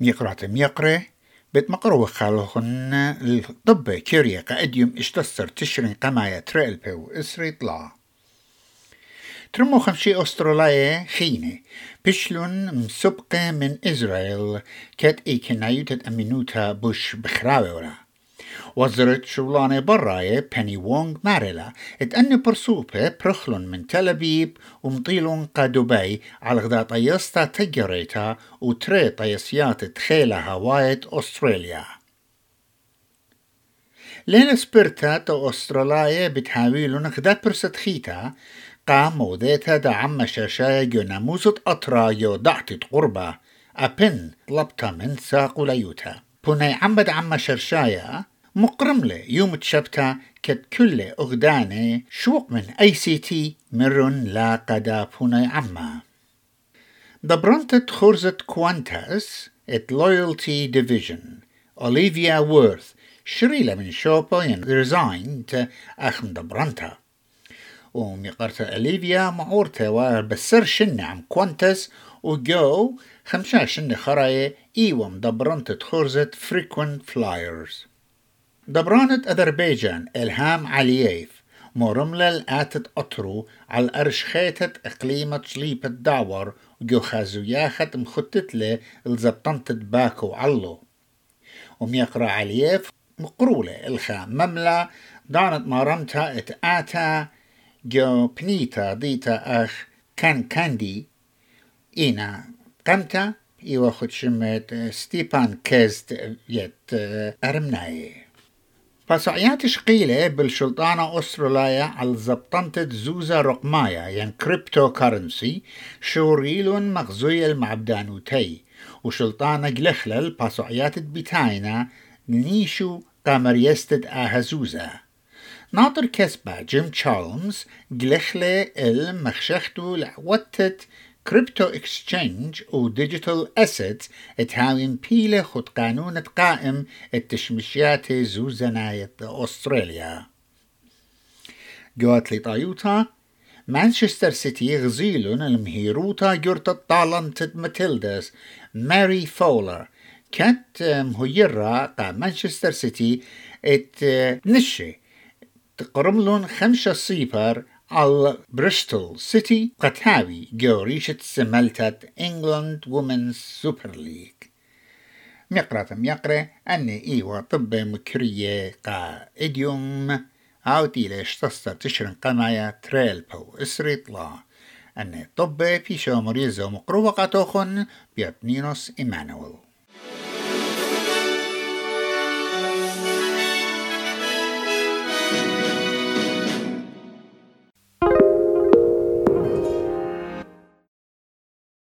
ميقرات ميقرة بيت مقرو خالوخن الطب كيريا قاديوم اشتصر تشرين قمايا تريل بيو إسري طلع ترمو خمشي أستراليا خينة. بشلون مسبقة من إسرائيل كات إي كنايوتة أمينوتا بوش بخراوة وزرت شغلانة براية بني وونغ ماريلا. اتأني برسوبة برخلون من تل أبيب ومطيلون قا دبي على غدا طيستا تجريتا وتري طيسيات تخيلة هواية أستراليا. لين سبرتا تو أستراليا بتحاولون غدا برست خيتا قام وذيتا دا عم شاشايا جو ناموسة أطرا يو دعتت قربة أبن طلبتا من ساقو ليوتا. بني عمد عم شرشايا مقرملة يوم تشبتا كت كل أغدانة شوق من أي سي تي مرن لا قدا بوني عما دبرنت خرزة كوانتاس ات لويالتي ديفيجن أوليفيا وورث شريلة من شوبا ين ريزاينت أخم دبرنتا ومقرتا أوليفيا معورتا وبسر شن عم كوانتاس وجو خمسة شن خراية إيوم دبرنت خرزة فريكوين فلايرز دبرانة أذربيجان إلهام علييف مرملة آتت أطرو على أرشخيتة إقليمة شليب الدعور جو خازوياخت مخطت له الزبطنت باكو علو. وميقرا علييف مقرولة إلخا مملة دانت مرمتها اتآتا جو بنيتا ديتا أخ كان كاندي إينا قمتا إيوا خد شمت ستيبان كيزت يت أرمناي. فصعيات شقيلة بالشلطانة أستراليا على زبطنت زوزة رقمايا ين كريبتو كارنسي شوريلون مغزوية المعبدانوتي وشلطانة جلخلل بصعيات بتاينا نيشو قامر يستد آهزوزة ناطر كسبة جيم تشارلمز جلخلة المخشختو لعوتت كريبتو اكسشينج و ديجيتال اسيتس اتهاوين بيلة خد قانون قائم التشمشيات زوزناية استراليا جوات لي طايوتا مانشستر سيتي غزيلون المهيروتا جرت الطالنت ماتيلداس ماري فولر كانت مهيرة قا مانشستر سيتي ات نشي تقرملون خمسة صيفر على بريستول سيتي قتاوي جوريشة سملتة إنجلاند وومنز سوبر ليج مقرة ميقرة أني إيوة طب مكرية قا إديوم أو تيلش تصتا تشرن قمايا تريل بو إسري طلا أني طب في شو مريزو مقروة قاتوخن بيتنينوس إيمانويل